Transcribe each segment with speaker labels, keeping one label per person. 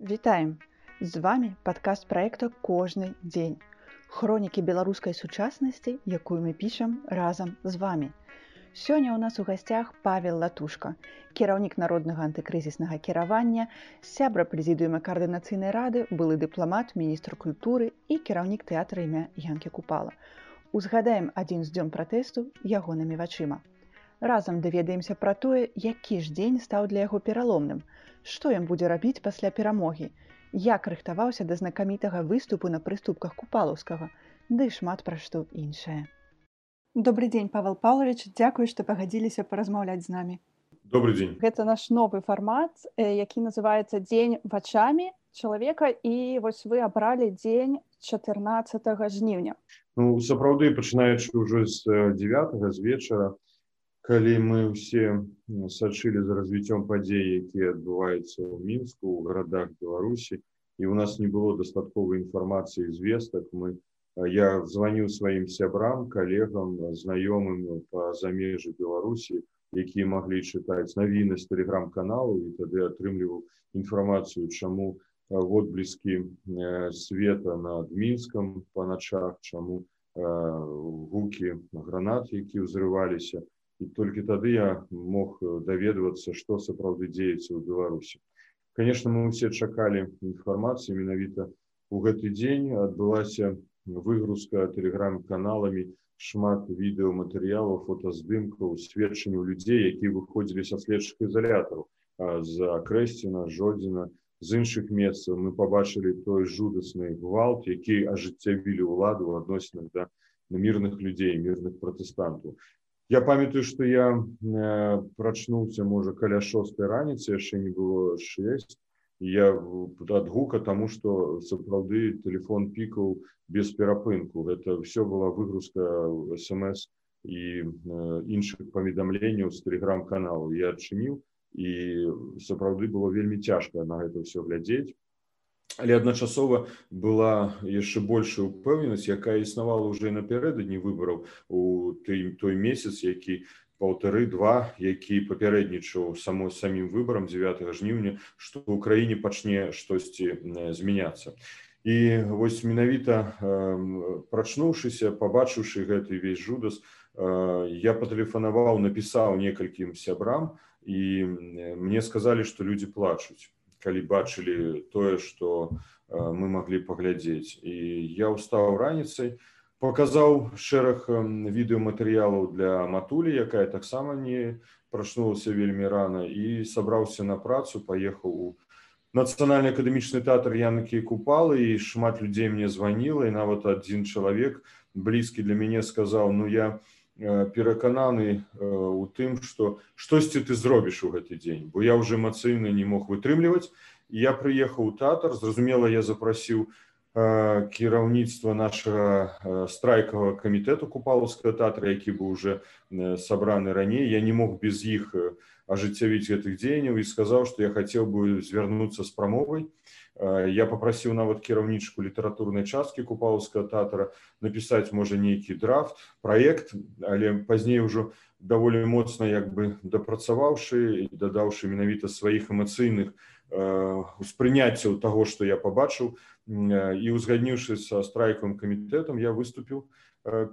Speaker 1: Вітаем! З вами падкаст праекта кожны дзень. Хронікі беларускай сучаснасці, якую мы пішам разам з вами. Сёння ў нас у гасцях Павел Латушка, кіраўнік народнага антыкрызіснага кіравання, сябра прэзідыума каардынацыйнай рады, былы дыпламат, міністр культуры і кіраўнік тэатра імя Янкі Купала. Узгадаем адзін з дзён пратэсту ягонымі вачыма. Разам даведаемся пра тое, які ж дзень стаў для яго пераломным – што ён будзе рабіць пасля перамогі, як рыхтаваўся да знакамітага выступу на прыступках купалаўскага, ды да шмат пра што іншае. Добры дзень Павел Павлович, дзякую, што пагадзіліся паразмаўляць з намі.
Speaker 2: Добрый дзень.
Speaker 1: Гэта наш новы фармат, які называецца дзень вачамі чалавека і вось вы абралі дзень 14 жніўня.
Speaker 2: Ну, сапраўды пачынаючы ўжо з 9 з вечара калі мы ўсе сачылі за развіццём падзей якія адбываюцца ў мінску у гарадах беларусі і у нас не было дастатковай інфармацыі звестак мы я званіў сваім сябрам калегам знаёмым па замежжы беларусі якія маглі чытаць навіны з тэлеграм-каналу і тады атрымліваў інфармацыю чаму водбліскі света над мінскам па начах чаму гукі гранат які ўзрываліся і толькі тады я мог даведвацца што сапраўды дзеецца ў беларусі конечно мы усе чакалі інфармацыі менавіта у гэты дзень адбылася выгрузка тэлеграм-каналамі шмат відэоматэрыялаў фотаздымкаў сведчанняў людзей якія выходзілі са следчых ізалятараў. З акрэсціна жодзіна з іншых месцаў мы побачылі той жудасны гвалт які ажыццявілі ўладу ў адносінах да мірных людзей мірных пратэстантаў Я памятаю, што я э, прачнуўся можа каля шостой раніцы яшчэ не было 6 я ад гука тому что сапраўды телефон пікаў без перапынку это все была выгрузка смс і э, іншых паведамленняў з телеграм-каналу я адчыніў і сапраўды было вельмі цяжка на гэта все глядзець але адначасова была яшчэ большая упэўненасць якая існавала ўжо напярэдадні выбараў у той той месяц які паўтары два які папярэднічаў само самім выбарам 9 жніўня што ў краіне пачне штосьці змяняцца. І вось менавіта прачнуўшыся пабачыўшы гэты весь жудас я патэлефанаваў напісаў некалькім сябрам і мне сказалі што людзі плачуць калі бачылі тое што мы маглі паглядзець. І я ўстаў раніцай паказаў шэраг відэоматэрыялаў для матулі якая таксама не прачнулася вельмі рана і сабраўся на працу паехаў у нацыянальны акадэмічны тэатр янкі купалы і шмат людзей мне званіла і нават адзін чалавек блізкі для мяне сказаў ну я не перакананы у тым што штосьці ты зробіш у гэты дзень бо я уже эмацыйна не мог вытрымліваць. Я прыехаў у тэатр зразумела я запрасіў кіраўніцтва нашага страйкавага камітэту купалаўскага тэатра які быў уже сабраны раней. Я не мог без іх ажыццявіць гэтых дзеянняў і сказаў што я хацеў бы звярнуцца з прамовай я попрасіў нават кіраўнічку літаратурнай часткі купалаўскага тэатра напісаць можа нейкі драфт. Праект але пазней ўжо даволі моцна як бы дапрацаваўшы дадаўшы менавіта сваіх эмацыйных успрыняццяў таго што я пабачыў і узгадніўшы са страйкавым камітэтам я выступіў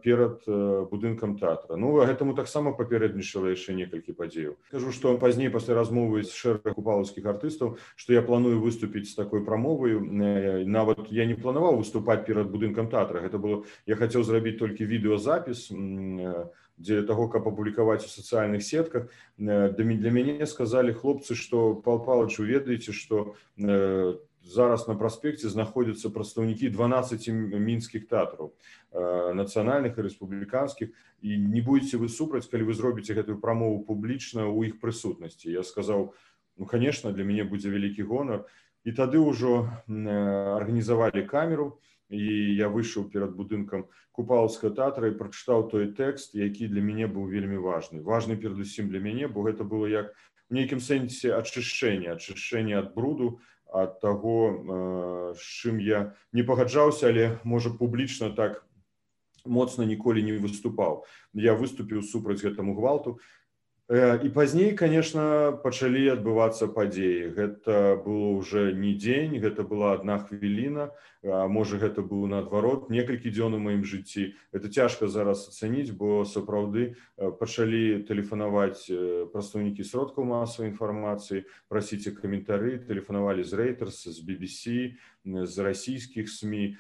Speaker 2: перад будынкам тэатра. Ну гэтаму таксама папярэднічала яшчэ некалькі падзеяў кажу што пазней пасля размовы з шэраг купалаўскіх артыстаў што я планую выступіць з такой прамоваю нават я не планаваў выступаць перад будынкам тэатра. Гэта было я хацеў зрабіць толькі відэозапіс дзеля таго каб апублікаваць у сацыяльных сетках. Для мяне сказалі хлопцы што пал палач ведаеце што зараз на праспекце знаходзяцца прадстаўнікі 12 мінскіх тэатраў нацыянальных і рэспубліканскіх і не будете вы супраць калі вы зробіце гэтую прамову публічна ў іх прысутнасці я сказаў ну конечно для мяне будзе вялікі гонар і тады ўжо арганізавалі камеру і я выйшаў перад будынкам купалаўскага тэатра і прачытаў той тэкст які для мяне быў вельмі важны. Важны перадусім для мяне бо гэта было як у нейкім сэнсе ачышчэння ачышчэння ад бруду ад таго з чым я не пагаджаўся але можа публічна так моцна ніколі не выступаў. Я выступіў супраць гэтаму гвалту. І пазней конечно пачалі адбывацца падзеі. Гэта было уже не дзень гэта была одна хвіліна можа гэта быў наадварот некалькі дзён у маім жыцці это цяжка зараз ацаніць бо сапраўды пачалі тэлефанаваць прадстаўнікі сродкаў масавай інфармацыі прасіце каментары тэлефанавалі з рэйтерс з BBC з расійскіх сМ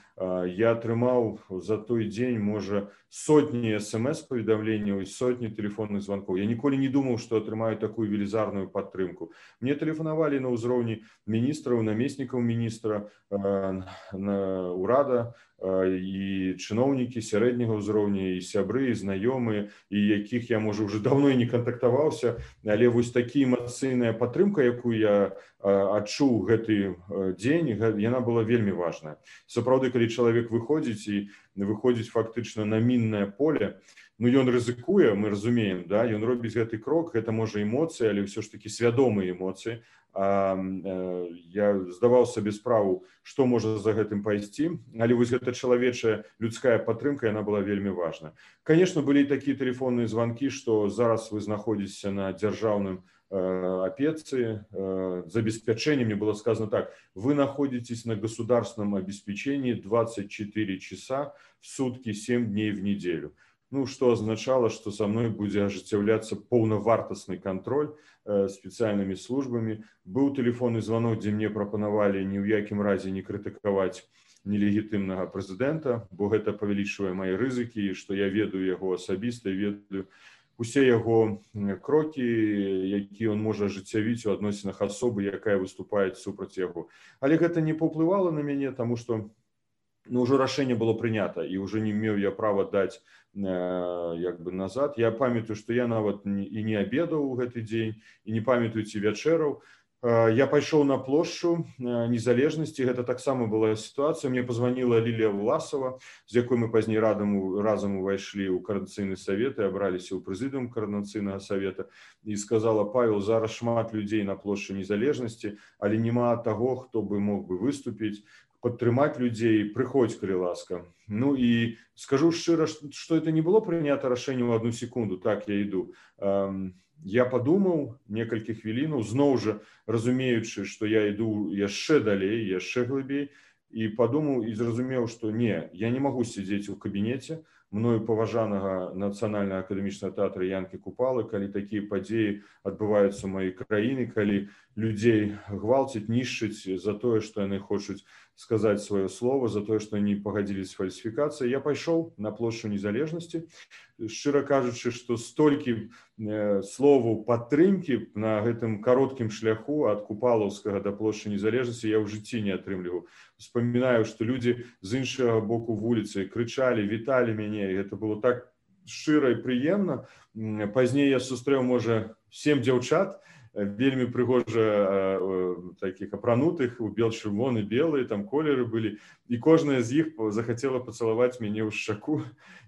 Speaker 2: я атрымаў за той дзень можа сотні смс паведамленняў і сотні телефонных звонков я ніколі не думаў что атрымаю такую велізарную падтрымку. Мне тэлефанавалі на ўзроўні міністраў намеснікаў міністра на урада і чыноўнікі сярэдняга ўзроўня і сябры і знаёмыя і якіх я можа уже давно не кантактаваўся. Але вось такі эмацыйная падтрымка якую я адчуў гэты дзень яна была вельмі важная. Сапраўды калі чалавек выходзіць і выходзіць фактычна на міннае поле ну ён рызыкуе мы разумеем да ён робіць гэты крок гэта можа эмоцыі але ўсё ж такі свядомыя эмоцыі. Э, я здаваў сабе справу што можа за гэтым пайсці. Але вось гэта чалавечая людская падтрымка яна была вельмі важна. Конечно былі такія тэлефонныя званкі што зараз вы знаходзіцеся на дзяржаўным э, э, забеспячэнне мне было сказано так вы находитесь на государственном обеспечении 24 часа в сутки 7 дней в неделю ну что означало что со мной будзе ажыццяўляцца поўнавартасны контроль э, спецыяльнымі службамі быў телефонны звонок дзе мне прапанавалі ні ў якім разе не крытыкаваць нелегітымнага прэзідэнта бо гэта павялічвае мае рызыкі што я ведаю яго асабіста ведаю усе яго крокі які он можа ажыццявіць у адносінах асобы якая выступает супраць яго. Але гэта не паўплывала на мяне тому что ну, ўжо рашэнне было прынята і уже не меў я права даць Э, як бы назад. Я памятаю что я нават і не обедаў у гэты дзень і не памятаю ці вячэраў э, я пайшоў на плошчу э, незалежнасці гэта таксама была сітуацыя мне позвонила лілія власова з якой мы пазней радам разам увайшлі ў каранцыйны савет і абраліся ў прэзідыум каранацыйнага савета і сказала павел зараз шмат людзей на плошчы незалежнасці але няма таго хто бы мог бы выступіць падтрымаць людзей прыходзь калі ласка ну і скажу шчыра что это не было прынята рашэнне ў одну секунду так я іду я падумаў некалькі хвілінаў зноў жа разумеючы что я іду яшчэ далей яшчэ глыбей і падумаў і зразумеў что не я не магу сядзець у кабінеце мною паважанага нацыянальна акадэмічнага тэатра янкі купалы калі такія падзеі адбываюцца маёй краіны калі людзей гвалціць нішчыць за тое што яны хочуць сказаць сваё слово за тое што не пагадзіліся фальсіфікацыі я пайшоў на плошчу незалежнасці шчыра кажучы што столькі э, слову падтрымкі на гэтым кароткім шляху ад купалаўскага да плошчы незалежнасці я ў жыцці не атрымліваў вспоминаю што людзі з іншага боку вуліцы крычалі віталі мяне гэта было так шчыра і прыемна пазней я сустрэў можа сем дзяўчат вельмі прыгожа таких апранутых у бел чырвоны белые там колеры былі і кожная з іх захацела пацалаваць мяне ў шаку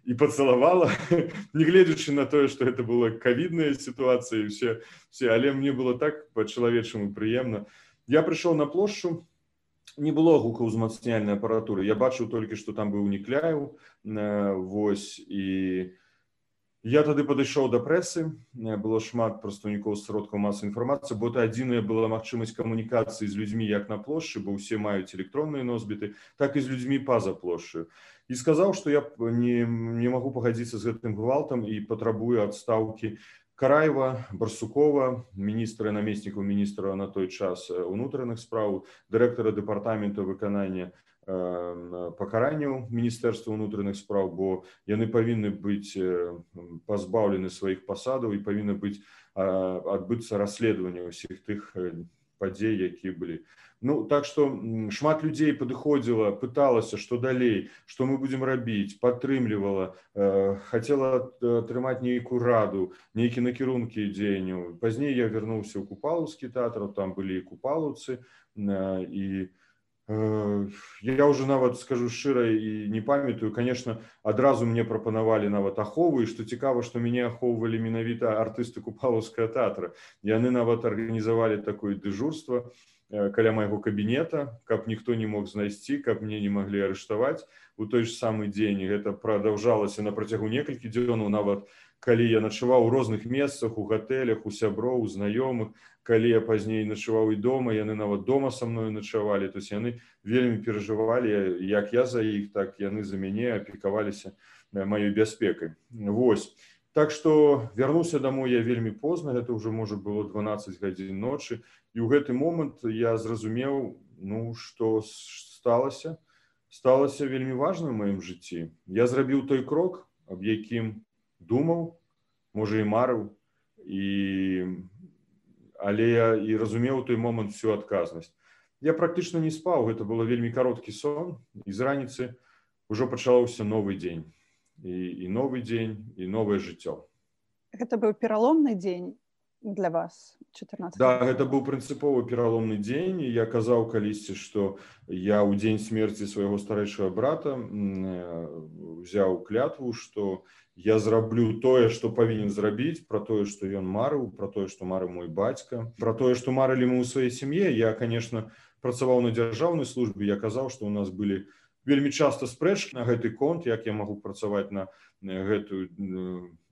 Speaker 2: і пацалавала негледзячы на тое что это была кавідная сітуацыя все все але мне было так по-чалавечаму прыемна я прыйшоў на плошчу не было гукаўзмацняльнай апаратуры я бачыў толькі што там быў нікляю вось і Я тады падышоў да прэсы было шмат прадстаўнікоў сродкаў масы інфармацыі бо это адзіная была магчымасць камунікацыі з людзьмі як на плошчы бо ўсе маюць электронныя носьбіты так і з людзьмі па-за плошчаю і сказаў што я не, не магу пагадзіцца з гэтым гвалтам і патрабую адстаўкі караева барсукова міністра намеснікаў міністра на той час унутраных спраў дырэктара дэпартамента выканання пакаранняў міністэрства ўнутраных спраў бо яны павінны быць пазбаўлены сваіх пасадаў і павінна быць адбыцца расследаванне ўсіх тых падзей які былі ну так што шмат людзей падыходзіла пыталася што далей што мы будзем рабіць падтрымлівала хацела атрымаць нейкую раду нейкі накірункі дзеянняў пазней я вярнуўся ў купалаўскі тэатр там былі і купалаўцы і я уже нават скажу шчыра і не памятаю конечно адразу мне прапанавалі нават аховы што цікава што мяне ахоўвалі менавіта артысты купалаўскага тэатра яны нават арганізавалі такое дыжурство каля майго кабінета каб ніхто не мог знайсці каб мне не маглі арыштаваць у той ж самы дзень гэта прадаўжалася на працягу некалькі дзёнаў нават калі я начаваў у розных месцах у гатэлях у сяброў знаёмых калі я пазней начаваў і дома яны нават дома са мною начавалі. То есть яны вельмі перажывалі як я за іх так яны за мяне апекаваліся маёй бяспекай. Вось. Так что вярнуўся домой я вельмі позна гэта уже можа было 12 гадзін ночы. І ў гэты момант я зразумеў ну что сталася. Сталася вельмі важным маім жыцці. Я зрабіў той крок аб якім думаў можа і марыў. І але я і разумеў той момант всю адказнасць. Я практычна не спаў гэта было вельмі кароткі сон і з раніцы ўжо пачаўся новы дзень. І, і новы дзень і новае жыццё.
Speaker 1: Гэта быў пераломны дзень для вас 14
Speaker 2: да гэта быў прынцыповы пераломны дзень я казаў калісьці што я ў дзень смерці свайго старэйшага брата взяў клятву што я зраблю тое што павінен зрабіць про тое што ён марыў про тое што мары мой бацька про тое што марылі мы ў сваёй сям'е я конечно працаваў на дзяржаўнай службе я казаў што у нас былі вельмі часта спрэчкі на гэты конт як я магу працаваць на гэтую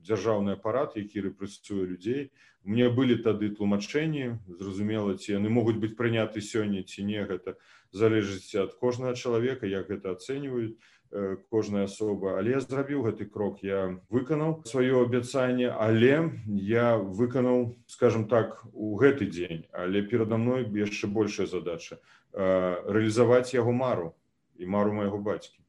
Speaker 2: дзяржаўны апарат які рэпрэсуе людзей. Мне былі тады тлумачэнні зразумела ці яны могуць быць прыняты сёння ці не гэта залежыць ад кожнага чалавека як гэта ацэньваюць кожная асоба. Але я зрабіў гэты крок я выканаў сваё абяцанне але я выканаў скажем так у гэты дзень але перада мной яшчэ большая задача рэалізаваць яго мару і мару майго бацькі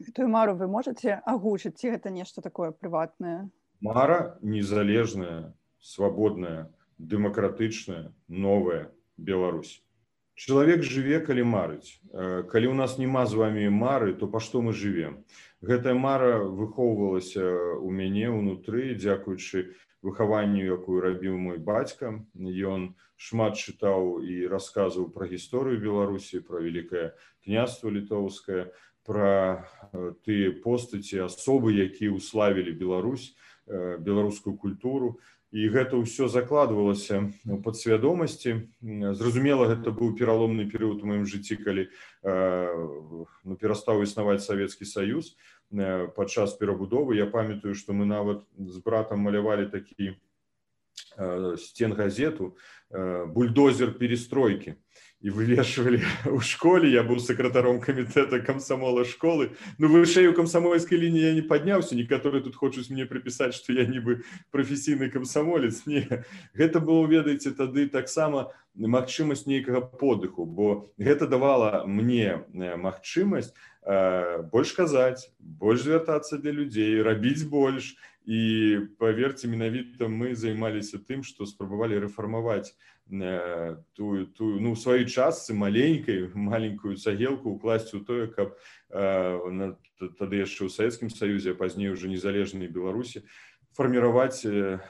Speaker 1: гэтую мару вы можете агучыць ці гэта нешта такое прыватнае
Speaker 2: мара незалежная свабодная дэмакратычная новая Беларусь. Чалавек жыве калі марыць. Калі ў нас няма з вами мары то па што мы жывем гэтая мара выхоўвалася у мяне ўнутры дзякуючы выхаванню якую рабіў мой бацька. Ён шмат чытаў і расказваў пра гісторыю беларусі пра вялікае княства літоўскае пра тыя постаці асобы якія ўславілі Беларусь беларускую культуру. І гэта ўсё закладвалася у падсвядомасці. Зразумела гэта быў пераломны перыяд у маім жыцці калі ну, перастаў існаваць савецкі саюз падчас перабудовы. Я памятаю што мы нават з братам малявалі такі сцен газету бульдозер перестройки і вывешвалі ў школе. Я быў сакратаром камітэта камсамола школы. Ну вышэй у камсамольскай лініі я не падняўся некаторы тут хочуць мне прыпісаць што я нібы прафесійны камсамолец не гэта было ведаеце тады таксама магчымасць нейкага подыху бо гэта давала мне магчымасць больш казаць больш звяртацца для людзей рабіць больш. І паверце менавіта мы займаліся тым што спрабавалі рэфармаваць тую тую ну сваёй частцы маленькай маленькую цагелку укласці у тое каб э, тады яшчэ ў савецкім саюзе пазней уже незалежнай беларусі фарміраваць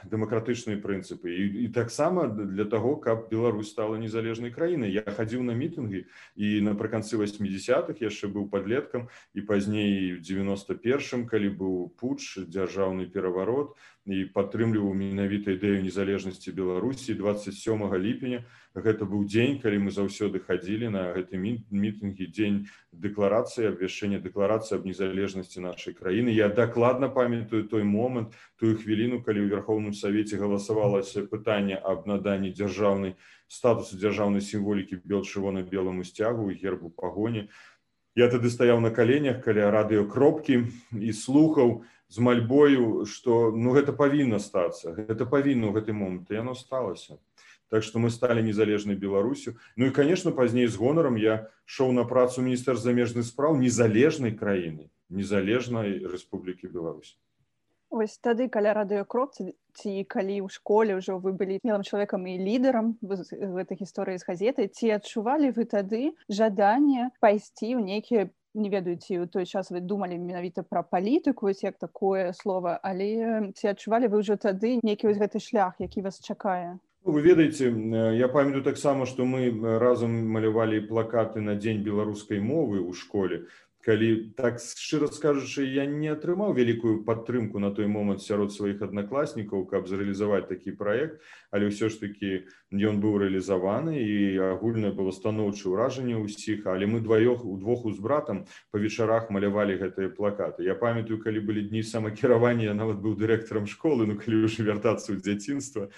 Speaker 2: дэмакратычныя прынцыпы і, і таксама для таго каб Беларусь стала незалежнай краінай я хадзіў на мітынгі і напрыканцы 80-х яшчэ быў подлеткам і пазней 91 калі быў пуч дзяржаўны пераварот і падтрымліваў менавіта ідэю незалежнасці беларусі 27 ліпеня. Гэта быў дзень калі мы заўсёды хадзілі на гэты мітынгі дзень дэкларацыі абвяшчэння дэкларацыі аб незалежнасці нашай краіны. Я дакладна памятаю той момант тую хвіліну калі ў верхоўным савеце галасавалася пытанне аб наданні дзяржаўнай статусу дзяржаўнай сімволікі бел чырвона белому сцягу гербу пагоні. Я тады стаяў на каленях каля радыёкропкі і слухаў на з мальбою что ну гэта павінна стацца гэта павінна ў гэты момант яно сталася. Так что мы сталі незалежнай беларусю. Ну і конечно пазней з гонарам я шоў на працу міністр замежных спраў незалежнай краіны незалежнай Рэспублікі Беларусь.
Speaker 1: Вось тады каля радыёкропцы ці калі ў школе ўжо вы былі мелым чалавекам і лідарам гэтай гісторыі з газеты ці адчувалі вы тады жаданне пайсці ў нейкія не ведаеце у той час вы думалі менавіта пра палітыку як такое слово але ці адчувалі вы ўжо тады нейкі вось гэты шлях які вас чакае
Speaker 2: ну, вы ведаеце я памятаю таксама што мы разам малявалі плакаты на дзень беларускай мовы ў школе. Калі так шчыра скажучы я не атрымаў вялікую падтрымку на той момант сярод сваіх аднакласнікаў каб зрэалізаваць такі праект але ўсё ж таки ён быў рэалізаваны і агульнае было станоўчае ўражанне ўсіх але мы дваёх удвох у з братам па вечарах малявалі гэтыя плакаты. Я памятаю калі былі дні самакіравання нават быў дырэктарам школы ну калі ўжо вяртацца ў дзяцінства.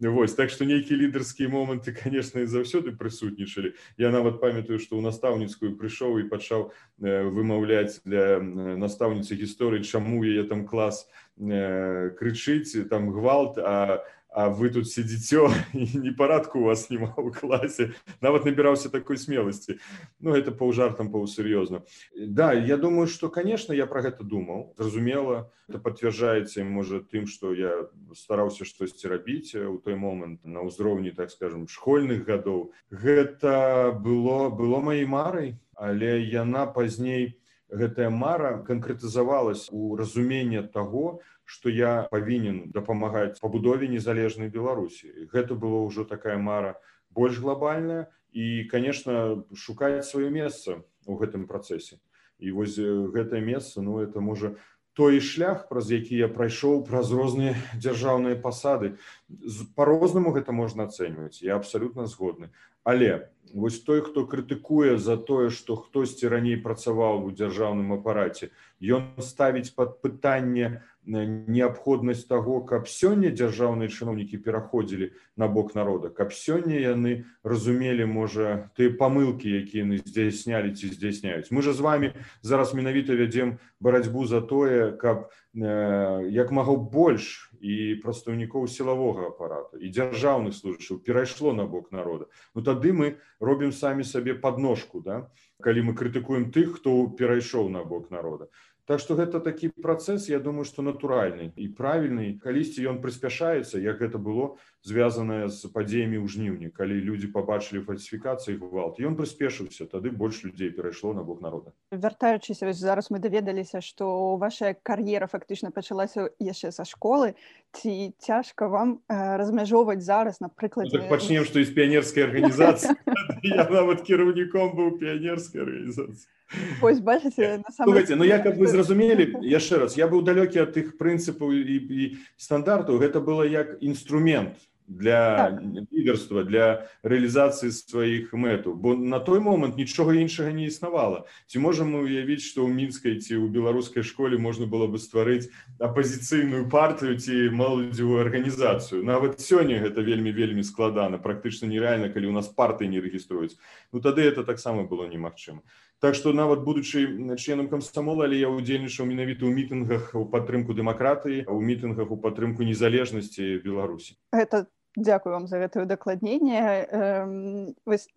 Speaker 2: Вось так што нейкія лідарскія моманты конечно заўсёды прысутнічалі. Я нават памятаю што ў настаўніцкую прыйшоў і пачаў вымаўляць для настаўніцы гісторыі чаму яе там клас крычыць там гвалт а а вы тут сидите и непарадку у вас нема ў класе нават набіраўся такой смелости. Ну это паўжартам паўсур'ёзна да я думаю что конечно я про гэта думаў зразумела это подтверждаецца можа тым что я стараўся штосьці рабіць у той момант на ўзроўні так скажем школьных гадоў гэта было было маёй марай але яна пазней гэтая мара канкрэтызавалась у разуменне того што я павінен дапамагаць пабудове незалежнай беларусі гэта было ўжо такая мара больш глобальная і конечно шукаць сваё месца у гэтым працэсе. І вось гэтае месца ну это можа той шлях праз які я прайшоў праз розныя дзяржаўныя пасады. По-рознаму гэта можна ацэньваць я абсалютна згодны. Але вось той хто крытыкуе за тое што хтосьці раней працаваў у дзяржаўным апараце ён ставіць пад пытанне неабходнасць таго каб сёння дзяржаўныя чыноўнікі пераходзілі на бок народа каб сёння яны разумелі можа тыя памылкі якія яны здзяйснялі ці здзяйсняюць мы же з вами зараз менавіта вядзем барацьбу за тое каб э, як магу больш і прадстаўнікоў сілавога апарата і дзяржаўных служачаў перайшло на бок народа. Ну тады мы робім самі сабе подножку да? Калі мы крытыкуем тых хто перайшоў на бок народа Так што гэта такі працэс я думаю што натуральны і правільны калісьці ён прыспяшаецца як гэта было звязанае з падзеямі ў жніўні калі людзі пабачылі фальсіфікацыі гвалт ён прыспешыўся тады больш людзей перайшло на бок народа.
Speaker 1: Вяртаючыся зараз мы даведаліся што ваша кар'ера фактычна пачалася яшчэ са школы ці цяжка вам размяжоўваць зараз напрыклад
Speaker 2: ну, так пачнем што з піянерскай арганізацыі я нават кіраўніком быў піянерскай арганізацыі
Speaker 1: Ось бачыце
Speaker 2: Слухайте, ну як вы зразумелі яшчэ раз я быў далёкі ад тых прынцыпаў і, і стандартаў гэта было як інструмент для так. лідарства для рэалізацыі сваіх мэтаў бо на той момант нічога іншага не існавала ці можам мы уявіць што ў мінскай ці ў беларускай школе можна было бы стварыць апазіцыйную партыю ці маладзевую арганізацыю нават сёння гэта вельмі вельмі складана практычна нереальна калі у нас партыі не рэгіструюць ну тады это таксама было немагчыма Так што нават будучы членам камсамола, але я ўдзельнічаў менавіта ў мітынгах у падтрымку дэмакратыі, у мітынгах у падтрымку незалежнасці Беларусі.
Speaker 1: Гэта дзякую вам за гэтае дакладненне.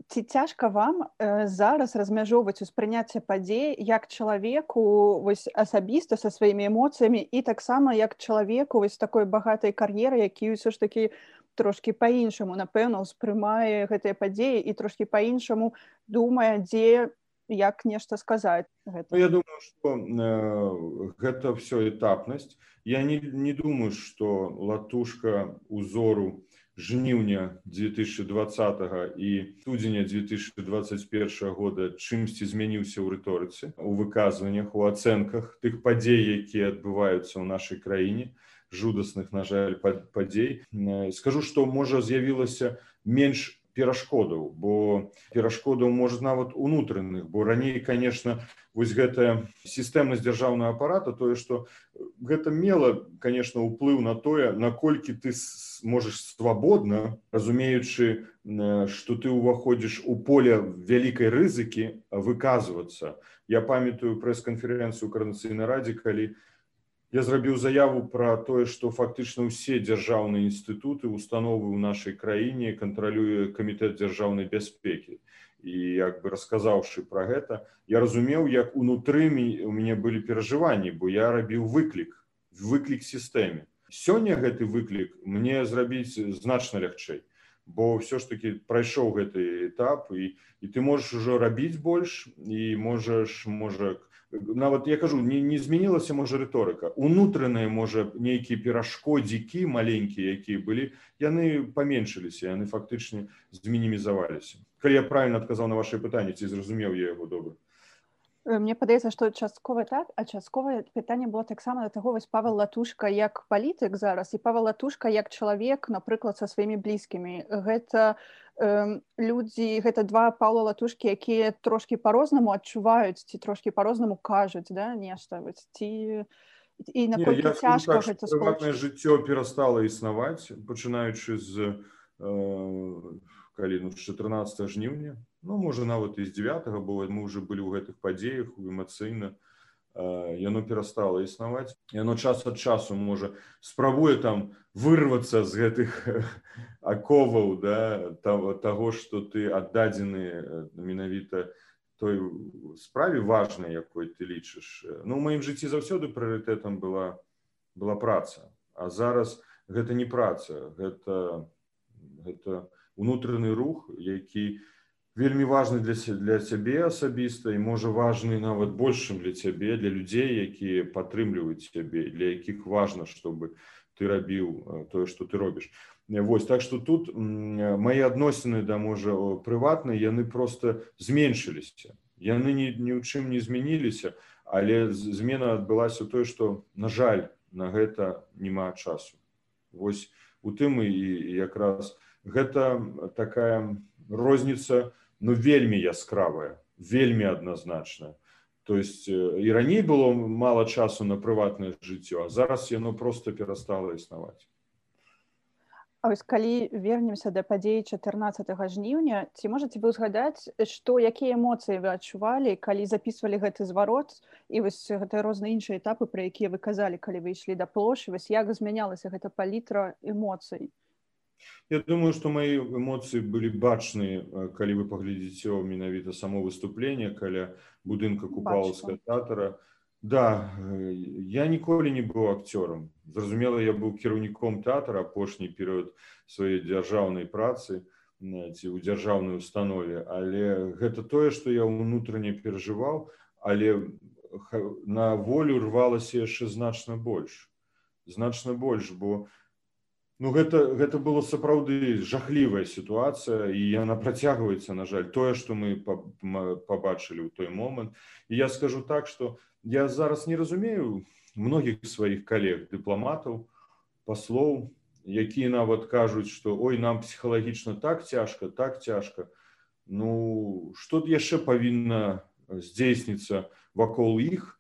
Speaker 1: Ці цяжка вам э, зараз размяжоўваць успрыняцце падзей як чалавеку вось, асабіста са сваімі эмоцыямі і таксама як чалавеку вось такой багатай кар'еры, які ўсё ж такі трошки па-іншаму напэўна ўспрымае гэтыя падзеі і трошки па-іншаму думае дзе як нешта сказаць
Speaker 2: ну, я думаю что э, гэта все этапнасць. Я не, не думаю что латушка узору жніўня 2020 і студзеня 2021 года чымсьці змяніўся ў рыторыцы у выказваннях у ацэнках тых падзей якія адбываюцца ў нашай краіне жудасных на жаль падзей. Скажу что можа з'явілася менш перашкодаў бо перашкодаў можа нават унутраных бо раней конечно вось гэтая сістэмнасць дзяржаўнага апарата тое что гэта мела конечно уплыў на тое наколькі ты можаш свабодна разумеючы что ты ўваходзіш у поле вялікай рызыкі выказвацца. Я памятаю прэс-канферэнцыю карнацыйнай радзе калі у Я зрабіў заяву пра тое, што фактычна ўсе дзяржаўныя інстытуты, установы ў нашай краіне кантралюе камітэт дзяржаўнай бяспекі. І як бы расказаўшы пра гэта, я разумеў, як унутры у мяне былі перажыванні, бо я рабіў выклік, выклік сістэме. Сёння гэты выклік мне зрабіць значна лягчэй, бо ўсё ж таки прайшоў гэты этап і, і ты можаш ужо рабіць больш і можаш можа, нават я кажу не, не змянілася можа рыторыка унутраныя можа нейкія перашкодзікі маленькія якія былі яны паменшыліся яны фактычна змінімізаваліся калі я правильно адказаў на ваше пытанне ці зразумеў я яго добра
Speaker 1: мне падаецца што часткова так а частковае пытанне было таксама да таго вось павел латушка як палітык зараз і павел латушка як чалавек напрыклад са сваімі блізкімі гэта э, людзі гэта два паўла латушкі якія трошкі по-рознаму адчуваюць ці трошкі по-рознаму кажуць да нешта. Ці і наколькі цяжка
Speaker 2: так, гэта жыццё перастала існаваць пачынаючы з э, калі ну 14 жніўня ну можа нават і з 9 бо мы уже былі ў гэтых падзеях эмацыйна яно перастала існаваць яно час ад часу можа спрабуе там вырвацца з гэтых аковаў да таго что ты аддадзены менавіта той справе важнай якой ты лічыш ну у маім жыцці заўсёды прыоритетом была была праца. А зараз гэта не праца гэта гэта унутраны рух які у вельмі важны для для цябе асабіста і можа важны нават большым для цябе для людзей якія падтрымліваюць цябе для якіх важна чтобы ты рабіў тое что ты робіш. Вось так что тут мои адносіны да можа прыватныя яны просто зменшыліся. Яны ні, ні ў чым не змяніліся але змена адбылася тое что на жаль на гэта няма часу. Вось у тым і якраз гэта такая розніца у ну вельмі яскравая вельмі адназначная. То есть і раней было мало часу на прыватнае жыццё а зараз яно просто перастала існаваць.
Speaker 1: Ось калі вернемся да падзеі 14 жніўня ці можете вы узгадаць што якія эмоцыі вы адчувалі калі записывалі гэты зварот і вось гэта розныя іншыя этапы пра якія вы казалі калі вы ішлі да плошы вось як змянялася гэта палітра эмоцый
Speaker 2: Я думаю, што мае эмоцыі былі бачныя, калі вы паглядзіце менавіта само выступленне каля будынка купалаўска тэатра. Да, я ніколі не быў акцёрам. Зразумела, я быў кіраўніком тэатра апошні перыяд сваёй дзяржаўнай працы ці ў дзяржаўнай установе, але гэта тое, што я ўнутране перажываў, але на волю рвалася яшчэ значна больш. Значна больш, бо ну гэта гэта было сапраўды жахлівая сітуацыя і яна працягваецца на жаль. Тое што мы побачылі ў той момант. І я скажу так что я зараз не разумею многіх сваіх калег дыпламатаў паслоў якія нават кажуць что ой нам псіхалагічна так цяжка так цяжка ну что яшчэ павінна здзейсніцца вакол іх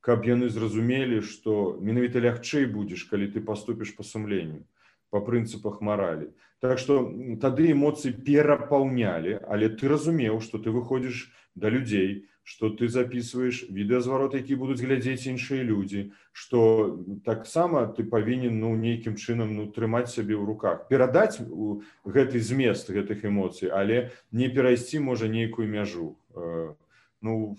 Speaker 2: каб яны зразумелі что менавіта лягчэй будзеш калі ты поступіш па сумленню по прынцыпах маралі так что тады эмоцыі перапаўнялі але ты разумеў что ты выходзіш да людзей что ты записываешь відэазварот які будуць глядзець іншыя людзі что таксама ты павінен ну нейкім чынам ну трымаць сябе ў руках. Перадаць гэты змест гэтых эмоцый але не перайсці можа нейкую мяжу. Э, ну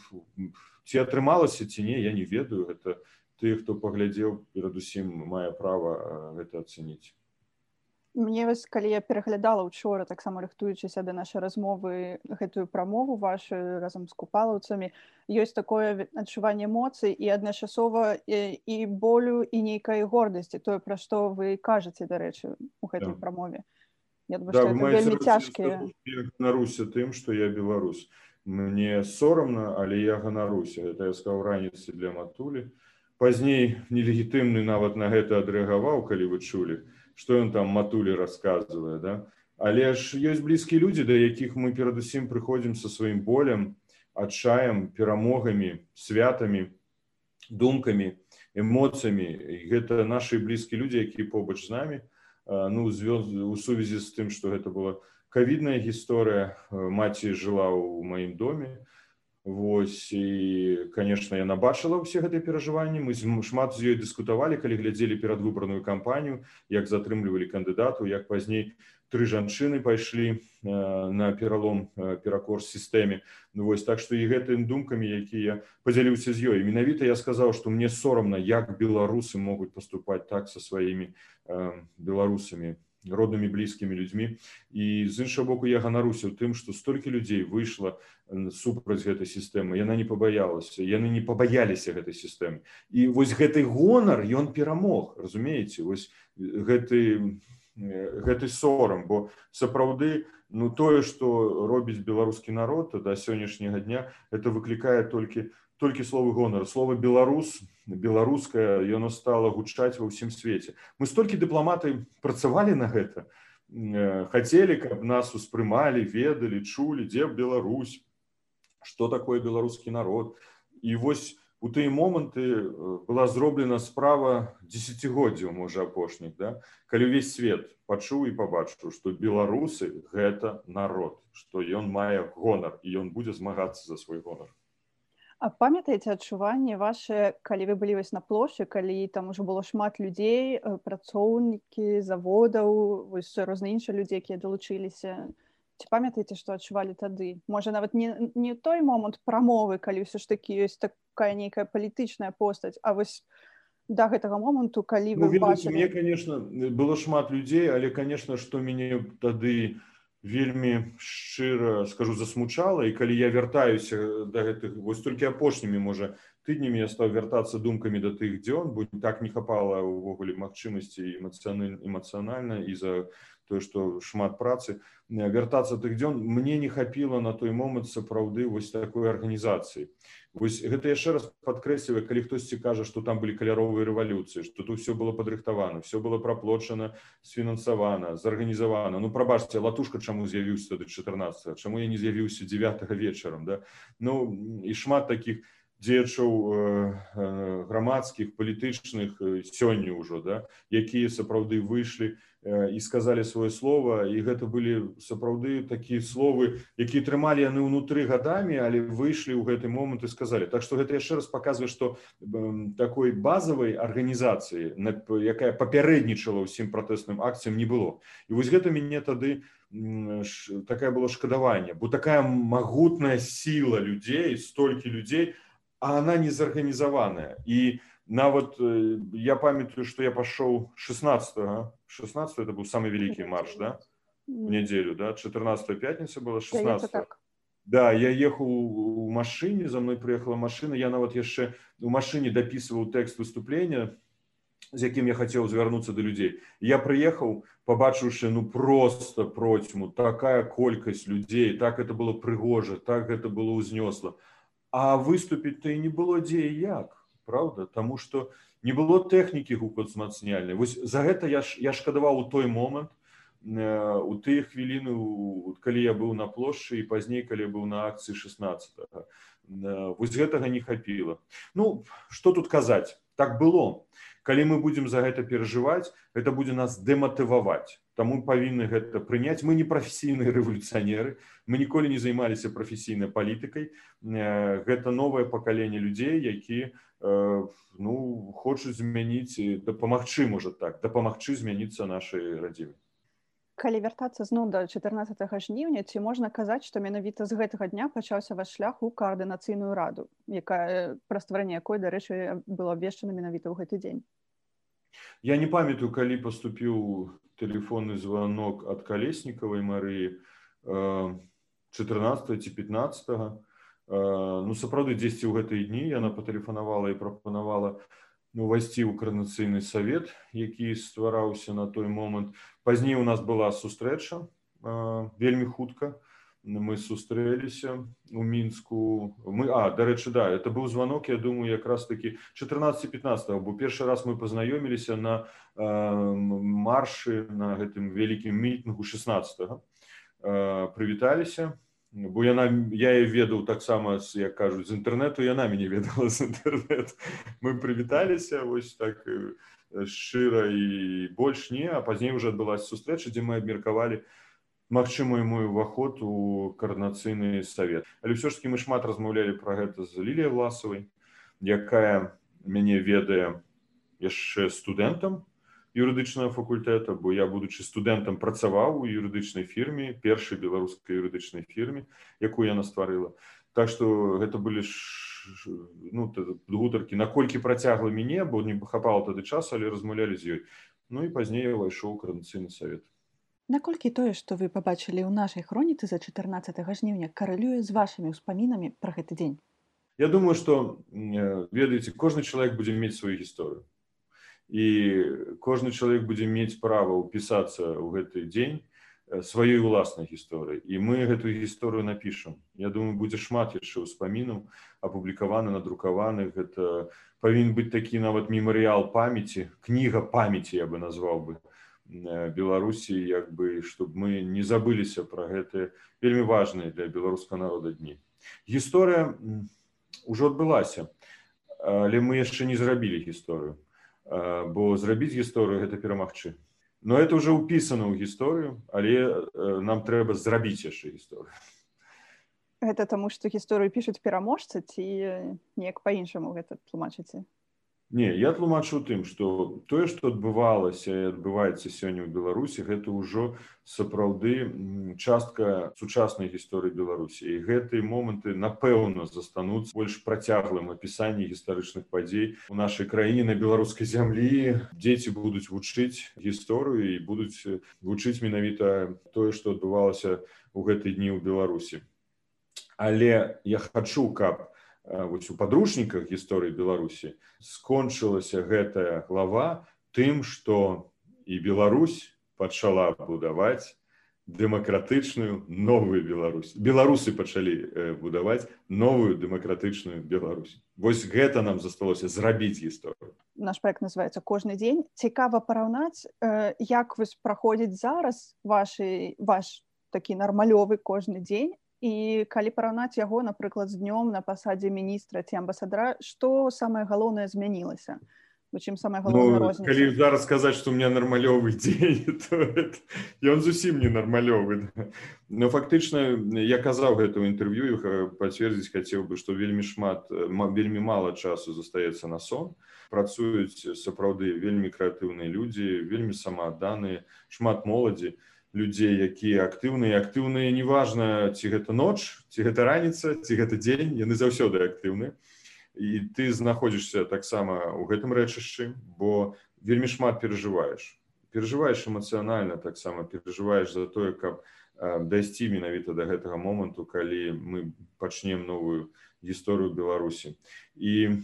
Speaker 2: ці атрымалася ці не я не ведаю. Гэта ты хто паглядзеў перадусім мае права гэта ацэніць
Speaker 1: мне вось калі я пераглядала учора таксама рыхтуючыся да нашай размовы гэтую прамову вашу разам з купалаўцамі ёсць такое адчуванне эмоцый і адначасова і, і болю і нейкай гордасці тое пра што вы кажаце дарэчы у гэтай да. прамове
Speaker 2: да, вельмі цяжкія наруся тым што я беларус мне сорамна але я ганаруся это я сказал раніцы для матулі пазней нелегітымны нават на гэта адрэагаваў калі вы чулі что ён там матулі рассказывае да? Але ж ёсць блізкія людзі да якіх мы перадусім прыходзім со сваім болем адчаем перамогамі святамі думкамі эмоцыямі. Гэта наши блізкія людзі якія побач з намі. Ну звёз у сувязі з тым что гэта была кавідная гісторыя маці жыла ў маім доме Вось і конечно яна бачыла ўсе гэтыя перажыванні. Мы шмат з ёй дыскутавалі калі глядзелі перадвыбраную кампанію як затрымлівалі кандыдату як пазней тры жанчыны пайшлі э, на пералом э, перакор сістэме. Ну, вось так што і гэтымі думкамі якія падзяліўся з ёй. Менавіта я сказаў што мне сорамна як беларусы могуць паступаць так са сваімі э, беларусамі роднымі блізкімі людзьмі. І з іншага боку я ганаруся ў тым што столькі людзей выйшла супраць гэтай сістэмы. Яна не пабаялася яны не пабаяліся гэтай сістэмы. І вось гэты гонар ён перамог разумееце? Вось гэты гэты сорам. Бо сапраўды ну тое что робіць беларускі народ да сённяшняга дня это выклікае толькі толькі словы гонар. Слова беларус беларускае яно стала гучаць ва ўсім свеце. Мы столькі дыпламаты працавалі на гэта хацелі каб нас успрымалі ведалі чулі дзе Беларусь что такое беларускі народ. І вось у тыя моманты э, была зроблена справа десятгоддзяў можа апошніх да? Калі ўвесь свет пачуў і пабачыў што беларусы гэта народ што ён мае гонар і ён будзе змагацца за свой гонар
Speaker 1: А памятаеце адчуванне ваше калі вы былі вось на плошчы калі там ужо было шмат людзей э, працоўнікі заводаў вось розныя іншыя людзі якія далучыліся ці памятаеце што адчувалі тады? Можа нават не не той момант прамовы калі ўсё ж такі ёсць такая нейкая палітычная постаць а вось да гэтага моманту калі
Speaker 2: вы ну, бачылі... мне конечно было шмат людзей але конечно што мяне тады вельмі шчыра скажу засмучала. І калі я вяртаюся да гэтых вось толькі апошнімі можа тыднямі я стаў вяртацца думкамі да тых дзён бо так не хапала ўвогуле магчымасці эмацыянальна эмацыянальна і за тое што шмат працы. Вяртацца тых дзён мне не хапіла на той момант сапраўды вось такой арганізацыі вось гэта яшчэ раз падкрэслівае калі хтосьці кажа што там былі каляровыя рэвалюцыі што тут все было падрыхтавана все было праплочана сфінансавана зарганізавана. Ну прабачце латушка чаму з'явіўся тады 14 чаму я не з'явіўся 9 вечарам да? Ну і шмат таких дзечаў э, э, грамадскіх палітычных э, сёння ўжо да якія сапраўды выйшлі і сказалі сваё слово і гэта былі сапраўды такія словы якія трымалі яны ўнутры гадамі але выйшлі ў гэты момант і сказалі. Так што гэта яшчэ раз паказвае што такой базавай арганізацыі якая папярэднічала ўсім пратэсным акцыям не было. І вось гэта мяне тады такая было шкадаванне бо такая магутная сіла людзей столькі людзей а она не зарганізаваная і нават я памятаю что я пашоў 16 16 это был самый великий марш да? В неделю да? 14 пятница была 16 так. да я ехал у машине за мной приехала машина. Я нават яшчэ у машине дописываў текст выступления з якім я хотел звярнуцца до людзей я приехал побачыўшы ну просто процьму такая колькасць людзей так это было прыгожа так это было узнёсла а выступіць-то і не было дзе як правда? Таму что не было тэхнікі гукоцмацняльнай вось за гэта я ж я шкадаваў у той момант э, у тыя хвіліны калі я быў на плошчы і пазней калі быў на акцыі 16 э, вось гэтага не хапіла. Ну что тут казаць? Так было. Калі мы будзем за гэта перажываць это будзе нас дэматываваць Таму павінны гэта прыняць мы не прафесійныя рэвалюцыянеры мы ніколі не займаліся прафесійнай палітыкай э, гэта новае пакаленне людзей якія Э, ну хочуць змяніць дапамагчы можа так дапамагчы змяніцца нашай радзімы
Speaker 1: калі вяртацца зноў да 14 жніўня ці можна казаць што менавіта з гэтага дня пачаўся ваш шлях у каардынацыйную раду якая пра стварэнне якой дарэчы было абвешчана менавіта ў гэты дзень
Speaker 2: я не памятаю калі паступіў телефонны званок ад калеснікавай марыі 14 э, ці 15 ну сапраўды дзесьці ў гэтыя дні яна патэлефанавала і прапанавала увайсці ў карнацыйны савет які ствараўся на той момант пазней у нас была сустрэча вельмі хутка мы сустрэліся у мінску мы а дарэчы да это быў званок я думаю якраз таки 14 15 бо першы раз мы пазнаёміліся на э, маршы на гэтым вялікім мітынгу 16 э, прывіталіся бо яна я і ведаў таксама як кажуць з інтэрнэту яна мяне ведала з інтэрнет мы прывіталіся вось так шчыра і больш не а пазней уже адбылася сустрэча дзе мы абмеркавалі магчымую мой уваход у карнацыйны савет. Але ўсё ж таки мы шмат размаўлялі пра гэта з лілія власавай якая мяне ведае яшчэ студэнтам юрыдычнага факультэта бо я будучы студэнтам працаваў у юрыдычнай фірме першай беларускай юрыдычнай фірме якую яна стварыла. Так што гэта былі ж ну гутаркі наколькі працягла мяне бо не хапала тады час але размаўлялі з ёй. Ну і пазней увайшоў каранцыйны савет
Speaker 1: наколькі тое што вы пабачылі ў нашай хроніцы за 14 жніўня каралюе з вашымі ўспамінамі пра гэты дзень?
Speaker 2: Я думаю што ведаеце кожны чалавек будзе мець сваю гісторыю. І кожны чалавек будзе мець права ўпісацца ў гэты дзень сваёй уласнай гісторыі і мы гэтую гісторыю напішам. Я думаю будзе шмат яшчэ ўспамінаў апублікаваны надрукаваны. Гэта павінен быць такі нават мемарыял памяці кніга памяці я бы назваў бы беларусі як бы чтобы мы не забыліся про гэты вельмі важныя для беларускага народа дні. Гісторыя ўжо адбылася але мы яшчэ не зрабілі гісторыю. Бо зрабіць гісторыю гэта перамагчы. Но это уже ўпісана ў гісторыю але нам трэба зрабіць яшчэ гісторыю.
Speaker 1: Гэта таму што гісторыю пішуць пераможцы ці неяк па-іншаму гэта тлумачыце
Speaker 2: Не, я тлумачу тым, што тое, што адбывалася і адбываецца сёння ў Беларусі, гэта ўжо сапраўды частка сучаснай гісторыі Беларусі. І гэтыя моманты, напэўна, застануцца больш працяглым апісанні гістарычных падзей у нашай краіне на беларускай зямлі. Дзеці будуць вучыць гісторыю і будуць вучыць менавіта тое, што адбывалася ў гэтыя дні ў Беларусі. Але я хачу, каб, вось у падручніках гісторыі беларусі скончылася гэтая глава тым што і Беларусь пачала будаваць дэмакратычную новую Беларусь. Беларусы пачалі будаваць новую дэмакратычную Беларусь. Вось гэта нам засталося зрабіць гісторыю.
Speaker 1: Наш проект называется кожны дзень цікава параўнаць як вось праходзіць зараз вашы ваш такі нармалёвы кожны дзень і калі параўнаць яго напрыклад з днём на пасадзе міністра ці амбасадара што самае галоўнае змянілася? Чым самое
Speaker 2: ну, калі зараз сказаць што у меня нармалёвы дзень ён зусім не нармалёвы но фактычна я казаў гэта ў інтэрв'ю пацвердзіць хацеў бы што вельмі шмат вельмі мала часу застаецца на сон. Працуюць сапраўды вельмі крэатыўныя людзі вельмі самаадданыя шмат моладзі людзей якія актыўныя. Актыўныя неважна ці гэта ноч ці гэта раніца ці гэта дзень яны заўсёды актыўны. І ты знаходзішся таксама ў гэтым рэчышчы бо вельмі шмат перажываеш. Перажываеш эмацыянальна таксама перажываеш за тое каб дайсці менавіта да гэтага моманту калі мы пачнем новую гісторыю беларусі. І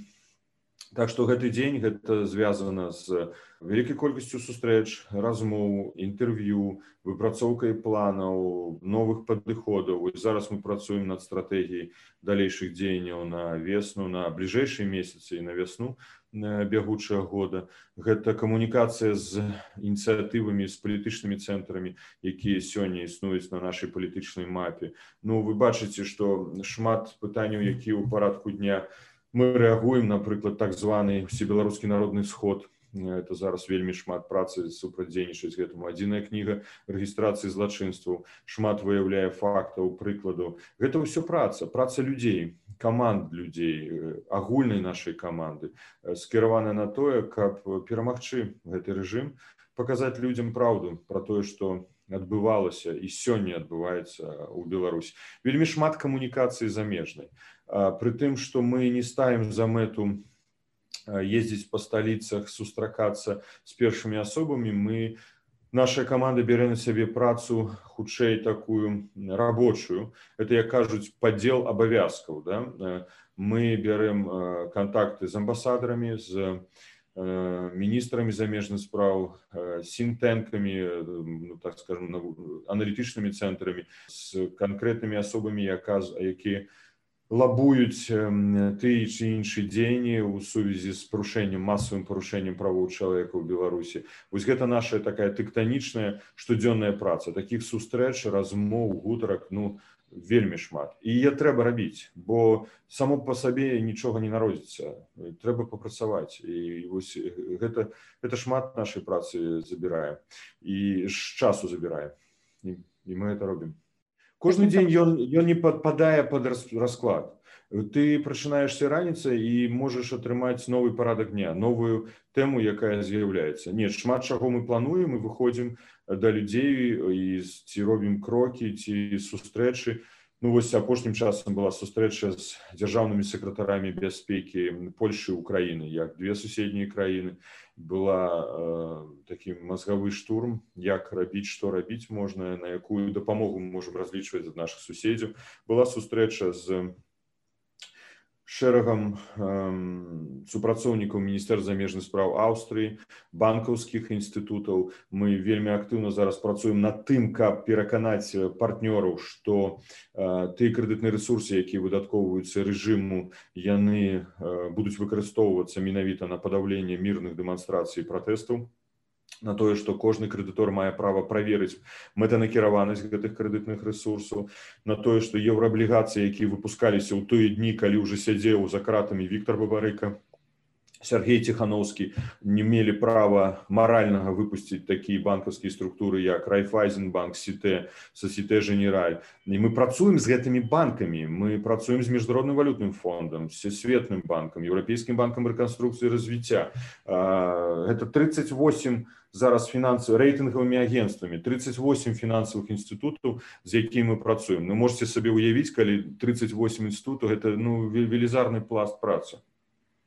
Speaker 2: так што гэты дзень гэта звязана з вялікай колькасцю сустрэч размоў інтэрв'ю выпрацоўкай планаў новых падыходаў зараз мы працуем над стратэгіяй далейшых дзеянняў на весну на бліжэйшыя месяцы і на вясну бягучага года. Гэта камунікацыя з ініцыятывамі з палітычнымі цэнтрамі якія сёння існуюць на нашай палітычнай мапе. Ну вы бачыце што шмат пытанняў якія ў парадку дня мы рэагуем напрыклад так званы всебеларускі народны сход. Это зараз вельмі шмат працы супрацьдзейнічаць гэтаму адзіная кніга рэгістрацыі злачынстваў шмат выяўляе фактаў прыкладу гэта ўсё праца праца людзей каманд людзей агульнай нашай каманды скіравана на тое каб перамагчы гэты рэжым паказаць людзям праўду пра тое што адбывалася і сёння адбываецца ў Беларусь вельмі шмат камунікацыі замежнай пры тым што мы не ставім за мэту ездзіць па сталіцах сустракацца з першымі асобамі мы наша каманда бярэ на сябе працу хутчэй такую рабочую это як кажуць падзел абавязкаў да? мы бярэм кантакты з амбасадарамі з міністрамі замежных спраў сінтэнкамі ну, так скажем аналітычнымі цэнтрамі з канкрэтнымі асобамі якія лабуюць ты ці іншы дзеянні ў сувязі з парушэннем масавым парушэннем правоў чалавека ў беларусі. Вось гэта наша такая тэктанічная штодзённая праца. Таких сустрэч размоў гутарак ну вельмі шмат. І я трэба рабіць бо само по сабе нічога не народзіцца. Трэба папрацаваць. І вось гэта это шмат нашай працы забірае і з часу забірае. І, і мы это робім кожны дзень ён ён не падпадае под расклад. Ты прачынаешься раніцай і можаш атрымаць новы парадак дня новую тэму якая з'яўляецца не шмат чаго мы плануем і выходзім да людзей і ці робім крокі ці сустрэчы ну вось апошнім часам была сустрэча з дзяржаўнымі сакратарамі бяспекі польльшы украіны як две суседнія краіны. Была э, такі мазгавы штурм як рабіць што рабіць можна на якую дапамогу мы можемм разлічваць ад наших суседзяў была сустрэча з шэрагам супрацоўнікаў міністэр замежных спраў аўстрыі банкаўскіх інстытутаў. Мы вельмі актыўна зараз працуем над тым каб пераканаць партнёраў што тыя крэдытныя рэсурсы якія выдаткоўваюцца рэжыму яны будуць выкарыстоўвацца менавіта на падаўленне мірных дэманстрацый пратэстаў на тое што кожны крэдытор мае права праверыць мэтанакіраванасць гэтых крэдытных рэсурсаў на тое што еўрааблігацыі якія выпускаліся ў тыя дні калі ўжо сядзеў за кратамі Віктор бабарыка Сергей ціхановскі не мелі права маральнага выпусціць такія банкаўскія структуры як райфайзенбанк сіте сосіте генераль. І мы працуем з гэтымі банкамі мы працуем з міжнародным валютным фондам всесветным банкам еўрапейскім банкам рэканструкцыі развіцця гэта 38 зараз фінансы рэйтынгавымі агенствамі 38 фінансавых інстытутаў з якімі мы працуем. Ну можете сабе ўявіць калі 38 інстытутаў гэта ну велізарны пласт працы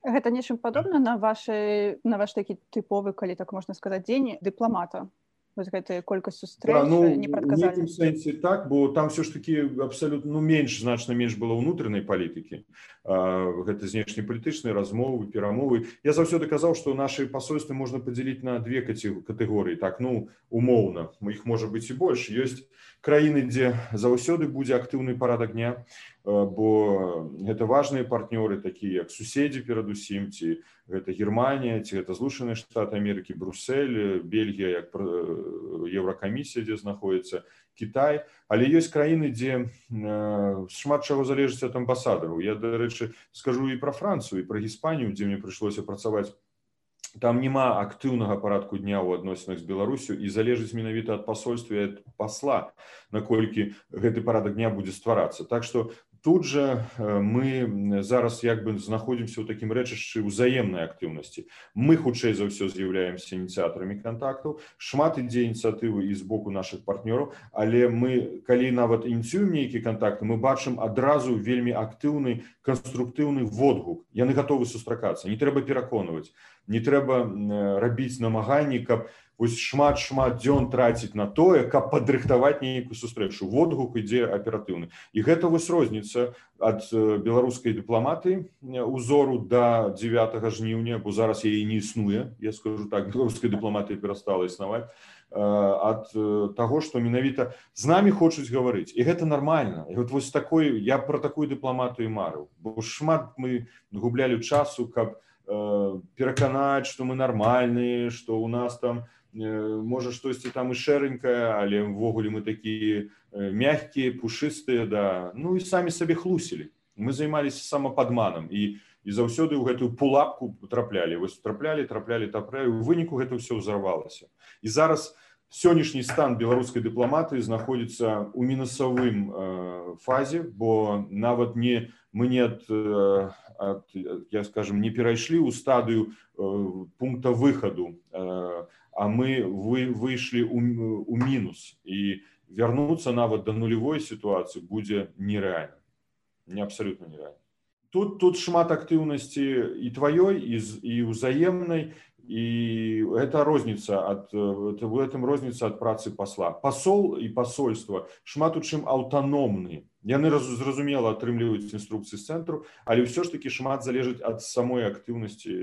Speaker 1: гэта нечым падобна на вашай на ваш такі тыповы калі так можна сказаць дзень дыпламата вось гэтая колькасць сустрэч да, ну,
Speaker 2: непрадказальна сэнсе так бо там все ж таки абсалютна ну менш значна менш было ўнутранай палітыкі гэта знешнепалітычныя размовы перамовы я заўсёды казаў што нашай пасольствы можна падзяліць на две катэгорыі так ну умоўна іх можа быць і больш ёсць краіны дзе заўсёды будзе актыўны парадак дня бо гэта важныя партнёры такія як суседзі перадусім ці гэта германія ці гэта злучаныя штаты амерыкі брусель бельгія як еўракамісія дзе знаходіцца кітай. Але ёсць краіны дзе шмат чаго залежыць ад амбасадараў. Я дарэчы скажу і пра францыю і пра гіспанію дзе мне прыйшлося працаваць. Там няма актыўнага парадку дня ў адносінах з беларусю і залежыць менавіта ад пасольства пасла наколькі гэты парадак дня будзе стварацца. Так што тут же э, мы зараз як бы знаходзімся ў такім рэчышчы ўзаемнай актыўнасці. Мы хутчэй за ўсё з'яўляемся ініцыятарамі контактаў шмат ідзе ініцыятывы і з боку наших партнёраў. Але мы калі нават ініцыюем нейкі контакты мы бачым адразу вельмі актыўны канструктыўны водгук. Яны готовы сустракацца. Не трэба пераконваць не трэба рабіць намаганні каб не вось шмат шмат дзён траціць на тое каб падрыхтаваць нейкую сустрэчу. Водгук ідзе аператыўны. І гэта вось розніца ад беларускай дыпламаты узору до 9 жніўня бо зараз яе не існуе. Я скажу так беларускай дыпламатыі перастала існаваць. Ад таго што менавіта з намі хочуць гаварыць. І гэта нармальна. Вот вось такой я про такую дыпламатыю марыў. Бо шмат мы гублялі часу каб пераканаць што мы нармальныя што у нас там не можа штосьці там і шэранькае але ўвогуле мы такія мягкія пушыстыя да. Ну і самі сабе хлусілі. Мы займаліся самападманам і і заўсёды ў гэтую пулапку траплялі. Вось траплялі траплялі тапраю у выніку гэта ўсё ўзарвалася. І зараз сённяшні стан беларускай дыпламатыі знаходзіцца ў мінусавым э, фазе бо нават не мы не ад, ад я скажем не перайшлі ў стадыю э, пункта выхаду э, а мы вы выйшлі у мінус і вярнуцца нават да нулявой сітуацыі будзе нерэальна не абсалютна нерэальна тут тут шмат актыўнасці і тваёй і і ўзаемнай і гэта розніца ад в этом розніца ад працы пасла пасол і пасольства шмат у чым аўтаномны яны зразумела атрымліваюць інструкцыі з цэнтру але ўсё ж такі шмат залежыць ад самой актыўнасці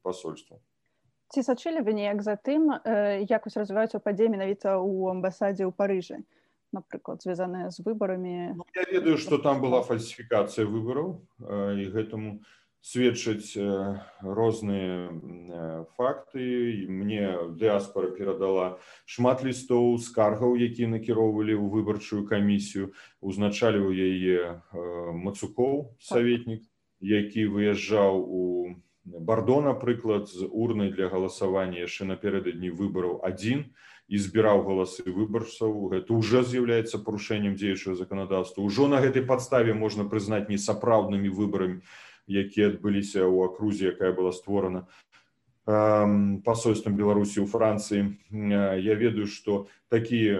Speaker 2: пасольства
Speaker 1: ці сачылі вы неяк за тым як вось развіваюцца падзеі менавіта ў амбасадзе ў парыжы напрыклад звязаныя з выбарамі?
Speaker 2: Ну, я ведаю што там была фальсіфікацыя выбараў і гэтаму сведчаць розныя факты. Мне дыаспора перадала шмат лістоў скаргаў які накіроўвалі ў выбарчую камісію. Узначаліў яе мацукоў саветнік які выязджаў у бардо напрыклад з урнай для галасавання яшчэ напярэдадні выбараў адзін і збіраў галасы выбарцаў гэта уже з'яўляецца парушэннем дзеючага заканадаўства ўжо на гэтай падставе можна прызнаць несапраўднымі выбарамі якія адбыліся ў акрузе якая была створана пасольствам беларусі ў францыі. Я ведаю што такія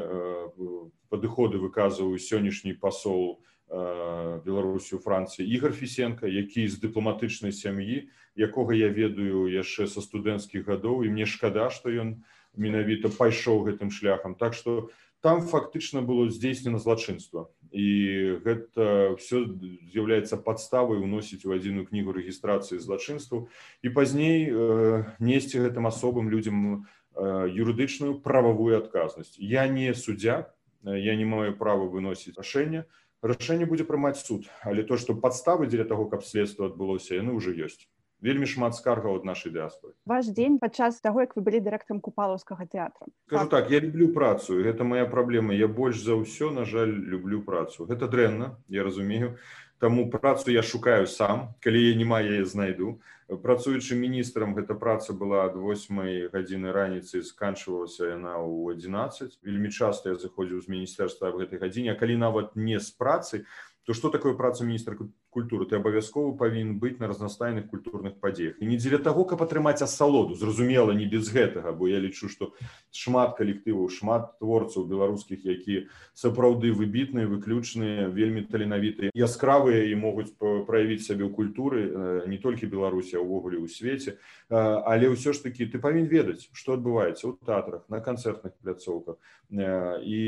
Speaker 2: падыходы выказваю сённяшні пасол беларусі ў францыі ігор фісенко які з дыпламатычнай сям'і якога я ведаю яшчэ са студэнцкіх гадоў і мне шкада што ён менавіта пайшоў гэтым шляхам. Так што там фактычна было здзейснена злачынства. І гэта все з'яўляецца падставай уносіць у адзіную кнігу рэгістрацыі злачынству і пазней э, несці гэтым асобам людзям э, юрыдычную прававую адказнасць. Я не суддзя я не маю права выносіць рашэнне. Рашэнне будзе прымаць суд. Але то што падставы дзеля таго каб следства адбылося яны ўжо ёсць вельмі шмат скаргаў ад нашай дыаспоры.
Speaker 1: Ваш дзень падчас таго як вы былі дырэктарам купалаўскага тэатра.
Speaker 2: Скажу так. я люблю працу гэта моя праблема. Я больш за ўсё на жаль люблю працу. Гэта дрэнна я разумею. Таму працу я шукаю сам калі я не маю яе знайду. Працуючы міністрам гэта праца была ад 8 гадзіны раніцы сканчвалася яна ў 11 вельмі часта я заходзіў з міністэрства в гэтай гадзіне калі нават не з працы то што такое праца міністра культуры ты абавязкова павінен быць на разнастайных культурных падзеях і не дзеля таго каб атрымаць асалоду зразумела не без гэтага бо я лічу што шмат калектываў шмат творцаў беларускіх якія сапраўды выбітныя выключныя вельмі таленавітыя яскравыя і могуць праявіць сябе ў культуры не толькі беларусі увогуле ў свеце. Але ўсё ж такі ты павінен ведаць што адбываецца ў тэатрах на канцэртных пляцоўках. І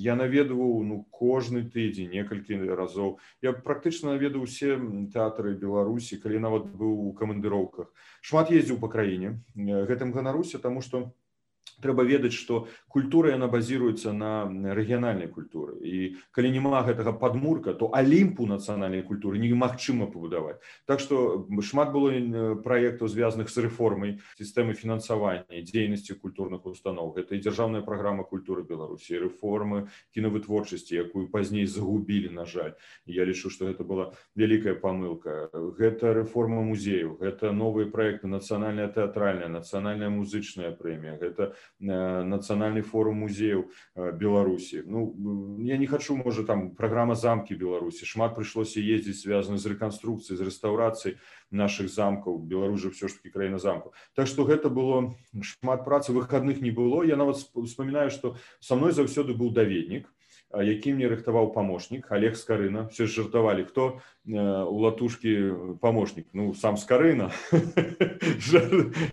Speaker 2: я наведваў ну кожны тыдзень некалькі разоў. Я практычна наведаў усе тэатры беларусі калі нават быў у камандыроўках. Шмат ездзіў па краіне гэтым ганаруся таму што трэба ведаць што культура яна базіруецца на рэгіянальнай культуры. І калі няма гэтага падмурка то алімпу нацыянальнай культуры немагчыма пабудаваць. Так што шмат было праектаў звязаных з рэформай сістэмы фінансавання дзейнасці культурных устаноў. Гэта і дзяржаўная праграма культуры беларусі рэформы кінавытворчасці якую пазней загубілі на жаль. Я лічу што гэта была вялікая памылка. Гэта рэформа музею гэта новыя проекты нацыянальная тэатральная нацыянальная музычная прэмія гэта нацыянальны форум музеяў беларусі ну я не хочу можа там праграма замкі беларусі шмат прыйшлося ездзіць звязаны з рэканструкцыяй з рэстаўрацыяй наших замкаў беларусь жа все ж таки краіна замку так что гэта было шмат працы выходных не было. Я нават вспоминаю что со мной заўсёды быў даведнік які мне рыхтаваў памочнік олег скарына. Все жартавалі хто у латушкі памочнік. Ну сам скарына.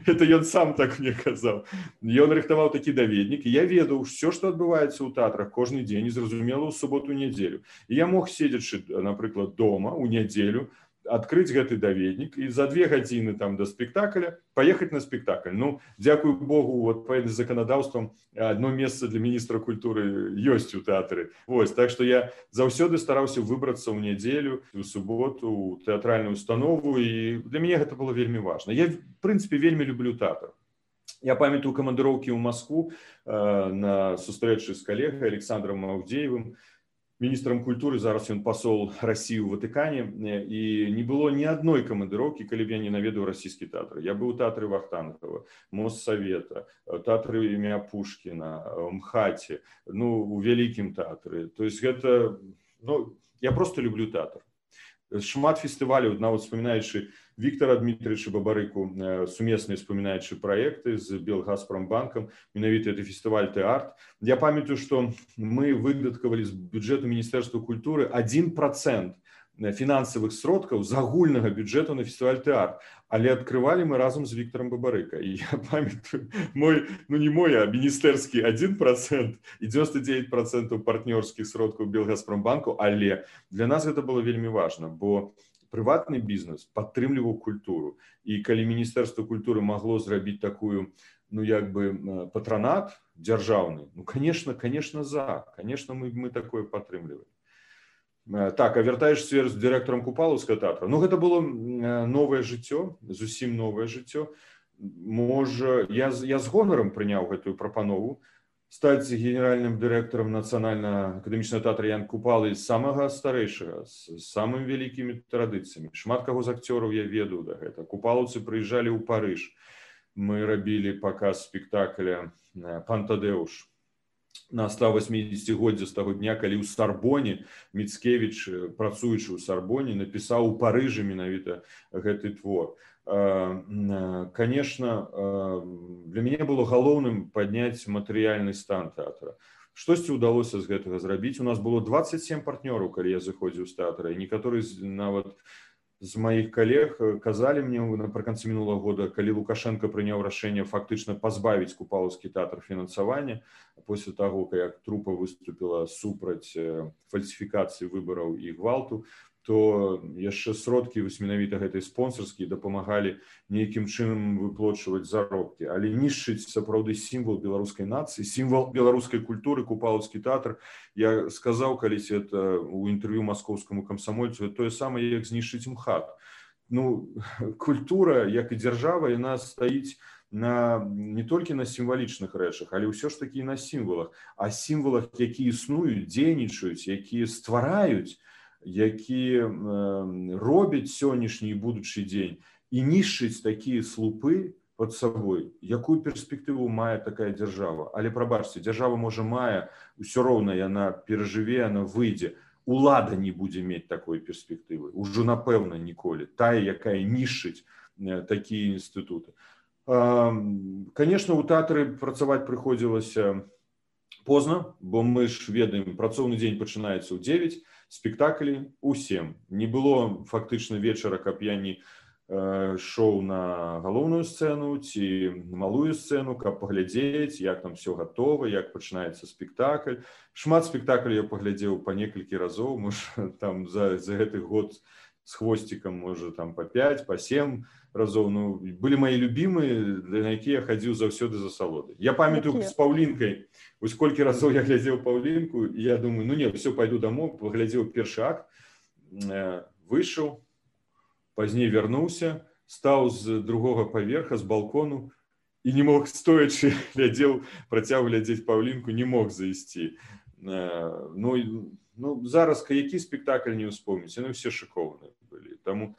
Speaker 2: Это ён сам так мне казаў. Ён рыхтаваў такі даведнік я ведаў все что адбываецца ў тэатрах кожны дзень зразумела ў суботу нядзелю. Я мог седзячы напрыклад дома у нядзелю адкрыць гэты даведнік і за две гадзіны там да спектакля паехаць на спектакль. Ну дзякую богу вот па заканадаўствам одно месца для міністра культуры ёсць у тэатры. Вось так што я заўсёды стараўся выбрацца ў нядзелю у суботу у тэатральную установу і для мяне гэта было вельмі важна. Я прынцыпе вельмі люблю тэатр. Я памятаю камандыроўкі ў Маскву э, на сустрэчы з калегай александром аўдзеевым міністрам культуры зараз ён пасол рассіі ў ватыкане і не было ні адной камандыроўкі калі б я не наведаў расійскі тэатр я быў тэатры вахтангова моссавета тэатры імя пушкіна мхаце ну у вялікім тэатры то есть гэта ну я просто люблю тэатр шмат фестываляў нават вспоминаючы Віктора Дмітровича Бабарыку э, сумесныя спамінаючы праекты з Белгазпромбанкам менавіта это фестываль тэарт. Я памятаю, што мы выдаткавалі з бюджэту міністэрства культуры один процент фінансавых сродкаў з агульнага бюджэту на фестываль тэарт. Але адкрывалі мы разам з Віктором Бабарыка. І я памятаю мой ну не мой, а міністэрскі один процент і 99 процентаў партнёрскіх сродкаў Белгазпромбанку, але для нас гэта было вельмі важна, бо прыватны бізнес падтрымліваў культуру і калі міністэрства культуры магло зрабіць такую ну як бы патранат дзяржаўны ну конечно конечно за конечно мы мы такое падтрымліваем так а вяртаеш сфер з дырэктарам купалаўска тэатра ну гэта было новае жыццё зусім новае жыццё можа я я з гонарам прыняў гэтую прапанову стаць генеральным дырэктарам нацыянальна-акадэмічнага тэатра Ян купалы самага старэйшага з самымі вялікімі традыцыямі шмат каго з акцёраў я ведаю да гэта купалаўцы прыязджалі ў парыж мы рабілі паказ спектакля пантадеуш на 180годдзя з таго дня калі ў сарбоне міцкевич працуючы ў сарбоне напісаў у парыжы менавіта гэты твор. Конечно для мяне было галоўным падняць матэрыяльны стан тэатра. Штосьці ўдалося з гэтага зрабіць. У нас было 27 партнёраў калі я заходзіў з тэатра і некаторы нават з маіх калег казалі мне напрыканцы мінулого года калі лукашенко прыняў рашэнне фактычна пазбавіць купалаўскі тэатр фінансавання после таго як трупа выступіла супраць фальсіфікацыі выбараў і гвалту то яшчэ сродкі вось менавіта гэтай спонсарскія дапамагалі нейкім чынам выплочваць заробкі. Але нішчыць сапраўды сімвал беларускай нацыі сімвал беларускай культуры купалаўскі тэатр. Я сказаў калісь это у інтэрв'ю маскоўскаму камсамольцу тое самае як знішчыць мхат. Ну культура як і дзяржава яна стаіць на не толькі на сімвалічных рэчах але ўсё ж такі на сімвалах. А сімвалах які існуюць дзейнічаюць якія ствараюць які робяць сённяшні і будучы дзень і нішчыць такія слупы под сабой якую перспектыву мае такая дзяржава. Але прабачце дзяржава можа мае ўсё роўна яна перажыве она выйдзе. Улада не будзе мець такой перспектывы ужо напэўна ніколі. Тая якая нішчыць такія інстытуты. Конечно у тэатры працаваць прыходзілася позна бо мы ж ведаем працоўны дзень пачынаецца ў 9 спектаклі усім не было фактычна вечара каб я не шоу на галоўную сцэну ці малую сцэну каб паглядзець як там все гатова як пачынаецца спектакль. Шмат спектакль я паглядзеў па некалькі разоў муж там за за гэты год с хвосцікам можа там по 5 по 7 разоў ну былі мои любімыя на якія хадзіў заўсёды за салоды я памятаю з паўлінкай вось колькі разоў я глядзеў паўлінку я думаю ну не все пойду дамоў паглядзеў першы акт выйшаў пазней вярнуўся стаў з другога паверха з балкону і не мог стоячы глядзеў працяг глядзець паўлінку не мог зайсці ну ну зараз які спектакль не ўспомніць яны все шыкоўныя былі таму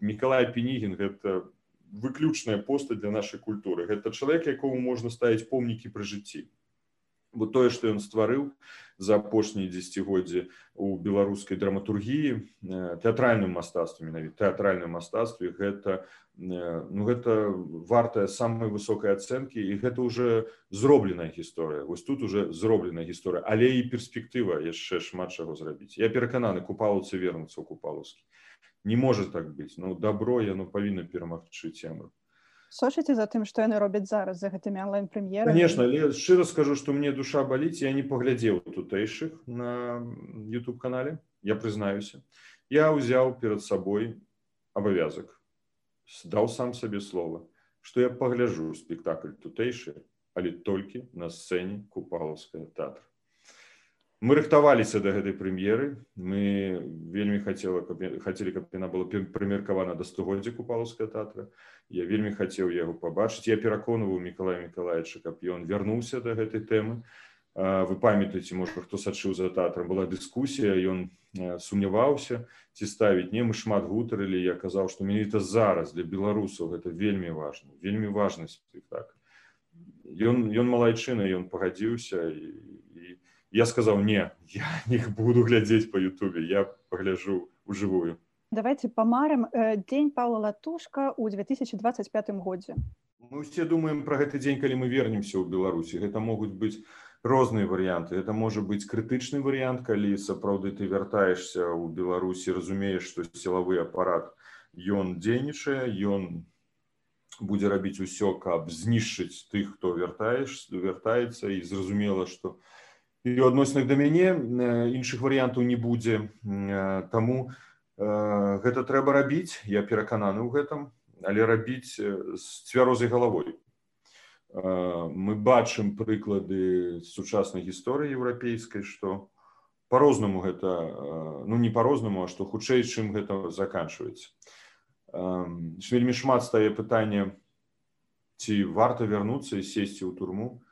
Speaker 2: Мікалай Пенігін гэта выключная постаць для нашай культуры. Гэта чалавек, якому можна ставіць помнікі пры жыцці. Бо тое, што ён стварыў за апошнія дзесяцігоддзі у беларускай драматургіі, тэатральным мастацтве менавіта тэатральным мастацтве гэта, ну, гэта вартая самай высокай ацэнкі і гэта ўжо зробленая гісторыя. Вось тут уже зробленая гісторыя, але і перспектыва яшчэ шмат чаго зрабіць. Я перакананы купалаўцы вернуцца ў купалаўскі не может так быць ну добро яно павінна перамагчы цемру
Speaker 1: сочыце за тым што яны робяць зараз за гэтымі онлайн прэм'ер
Speaker 2: конечно але шчыра скажу што мне душа баліць я не паглядзеў тутэйшых на youtube канале я прызнаюся. Я ўзяў перад сабой абавязак даў сам сабе слова што я пагляжу спектакль тутэйшы але толькі на сцэне купалаўская тэатра. Мы рыхтаваліся да гэтай прэм'еры. Мы вельмі хацела каб хацелі каб яна была прымеркавана да стагоддзя купалаўская тэатра я вельмі хацеў яго пабачыць. Я пераконваў мікалая мікалаевича каб ён вярнуўся да гэтай тэмы. Вы памятаеце можа хто сачыў за тэатрам была дыскусія ён сумняваўся ці ставіць. Не мы шмат гутарылі я казаў што менавіта зараз для беларусаў гэта вельмі важна вельмі важны спектакль. Ён ён малайчына ён пагадзіўся і я сказаў не я не буду глядзець по ютубе я пагляжу у жывую
Speaker 1: давайте памарам э, дзень павла латушка у 2025 годзе
Speaker 2: мы все думаем про гэты дзень калі мы вернемся ў беларусі гэта могуць быць розныя варыянты это можа быць крытычны варыянт калі сапраўды ты вяртаешься ў беларусі разумееш што сілавы апарат ён дзейнічае ён будзе рабіць усё каб знішчыць тых хто вяртаеш вяртаецца. І зразумела што у і ў адносінах да мяне іншых варыянтаў не будзе. Таму гэта трэба рабіць я перакананы ў гэтым але рабіць з цвярозай галавой. Мы бачым прыклады сучаснай гісторыі еўрапейскай што по-рознаму гэта ну не по-рознаму а што хутчэй чым гэта заканчваецца. Вельмі шмат стае пытанне ці варта вярнуцца і сесці ў турму.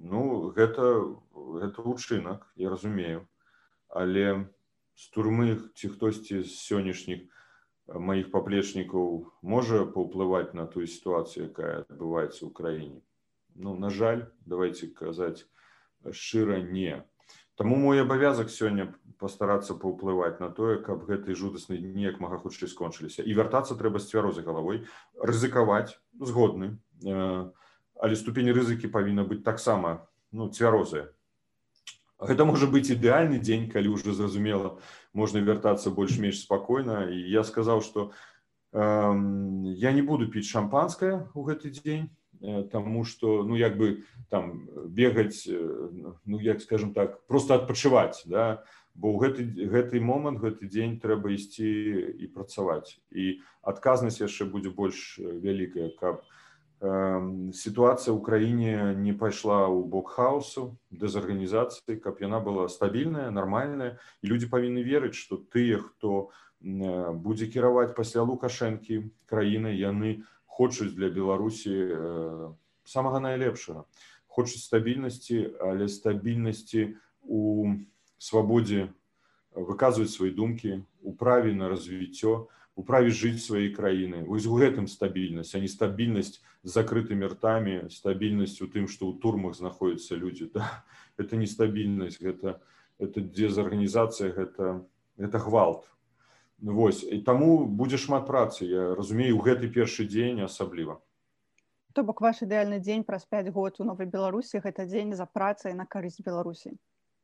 Speaker 2: Ну гэта гэта учынак я разумею. Але з турмы ці хтосьці з сённяшніх маіх паплечнікаў можа паўплываць на тую сітуацыю якая адбываецца ў краіне ну на жаль давайте казаць шчыра не Таму мой абавязак сёння пастарацца паўплываць на тое каб гэты жудасны дні як мага хутчэй скончыліся і вяртацца трэба з цвярозай галавой рызыкаваць згодны але ступень рызыкі павінна быць таксама ну цвярозая гэта можа быць ідэальны дзень калі уже зразумела можна вяртацца больш-менш спакойна і я сказаў что э, я не буду піць шампанское у гэты дзень э, тому что ну як бы там бегаць э, ну як скажем так просто адпачываць да. Бо ў гэты гэты момант гэты дзень трэба ісці і працаваць і адказнасць яшчэ будзе больш вялікая каб у сітуацыя ў краіне не пайшла ў бок хаосу дэзарганізацыі каб яна была стабільная нармальная і людзі павінны верыць што тыя хто будзе кіраваць пасля лукашэнкі краіны яны хочуць для беларусі самага найлепшага хочуць стабільнасці але стабільнасці у свабодзе выказваюць свае думкі у праве на развіццё у праве жыць сваёй краіны вось у гэтым стабільнасць а не стабільнасць з закрытымі ртамі стабільнасць у тым што ў турмах знаходзяцца людзі да? это нестабільнасць гэта это дезарганізацыя гэта это гвалт. Вось і таму будзе шмат працы я разумею у гэты першы дзень асабліва.
Speaker 1: То бок ваш ідэальны дзень праз 5 год у новай беларусі гэта дзень за працай на карысць беларусі.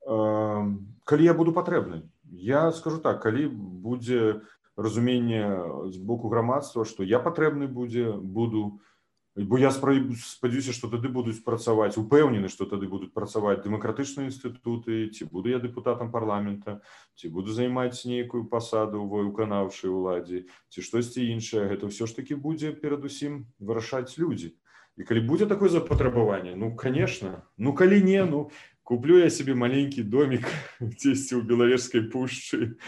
Speaker 2: Калі я буду патрэбны? Я скажу так калі будзе разуменне з боку грамадства што я патрэбны будзе буду бо я спадзяюся што тады будуць працаваць упэўнены што тады будуць працаваць дэмакратычныя інстытуты ці буду я дэпутатам парламента ці буду займаць нейкую пасаду во выканаўчай уладзе ці штосьці іншае. Гэта ўсё ж таки будзе перадусім вырашаць людзі. І калі будзе такое запатрабаванне ну конечно ну калі не ну куплю я себе маленький домик дзесьці ў белавежскай пушчы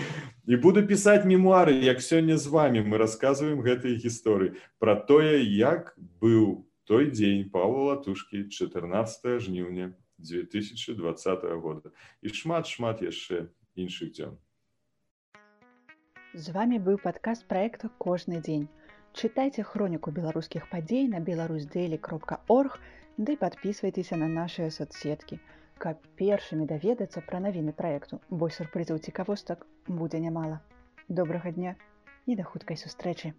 Speaker 2: і буду пісаць мемуары як сёння з вами. Мы рассказываем гэтыя гісторыі. Про тое як быў той дзень павла латушки 14 жніўня 2020 года. І шмат шмат яшчэ іншых дзён.
Speaker 1: З вами быў падказ проекта кожны дзень чытайце хроніку беларускіх падзей на беларусь дэйлі кропка орг ды подписывайтеся на наши соцсеткі. у каб першымі даведацца пра навіны праекту, бо сюрпрызаў цікавостак будзе нямала. Добрага дня і да хуткай сустрэчы.